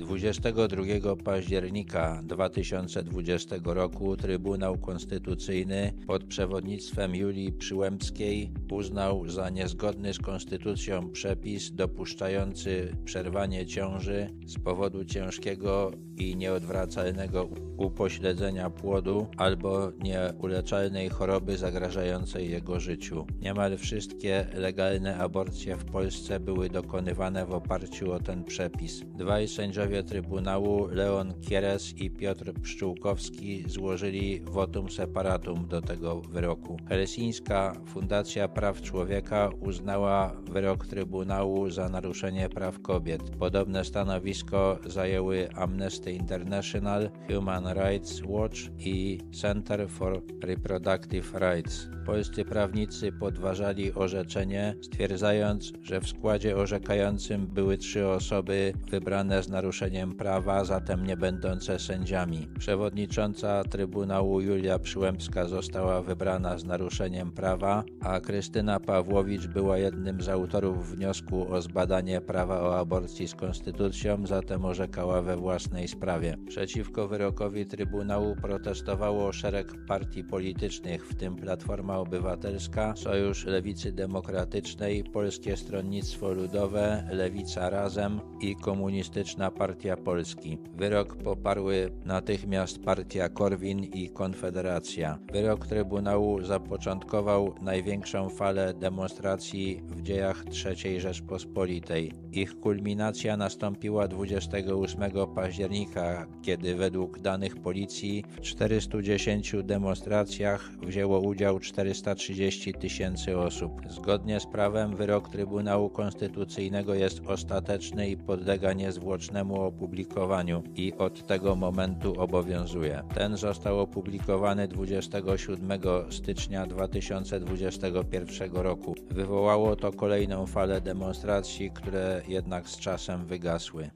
22 października 2020 roku Trybunał Konstytucyjny pod przewodnictwem Julii Przyłębskiej uznał za niezgodny z konstytucją przepis dopuszczający przerwanie ciąży z powodu ciężkiego i nieodwracalnego upośledzenia płodu albo nieuleczalnej choroby zagrażającej jego życiu. Niemal wszystkie legalne aborcje w Polsce były dokonywane w oparciu o ten przepis. Dwaj sędziowie Trybunału, Leon Kieres i Piotr Pszczółkowski, złożyli votum separatum do tego wyroku. Helsińska Fundacja Praw Człowieka uznała wyrok Trybunału za naruszenie praw kobiet. Podobne stanowisko zajęły Amnesty International, Human Rights Watch i Center for Reproductive Rights. Polscy prawnicy podważali orzeczenie, stwierdzając, że w składzie orzekającym były trzy osoby wybrane z naruszeniem prawa, zatem nie będące sędziami. Przewodnicząca Trybunału Julia Przyłębska została wybrana z naruszeniem prawa, a Krystyna Pawłowicz była jednym z autorów wniosku o zbadanie prawa o aborcji z konstytucją, zatem orzekała we własnej sprawie. Przeciwko wyrokowi Trybunału protestowało szereg partii politycznych, w tym Platforma Obywatelska, Sojusz Lewicy Demokratycznej, Polskie Stronnictwo Ludowe, Lewica Razem i Komunistyczna Partia Polski. Wyrok poparły natychmiast partia Korwin i Konfederacja. Wyrok Trybunału zapoczątkował największą falę demonstracji w dziejach III Rzeczpospolitej. Ich kulminacja nastąpiła 28 października, kiedy według danych policji w 410 demonstracjach wzięło udział 430 tysięcy osób. Zgodnie z prawem wyrok Trybunału Konstytucyjnego jest ostateczny i podlega niezwłocznemu opublikowaniu i od tego momentu obowiązuje. Ten został opublikowany 27 stycznia 2021 roku. Wywołało to kolejną falę demonstracji, które jednak z czasem wygasły.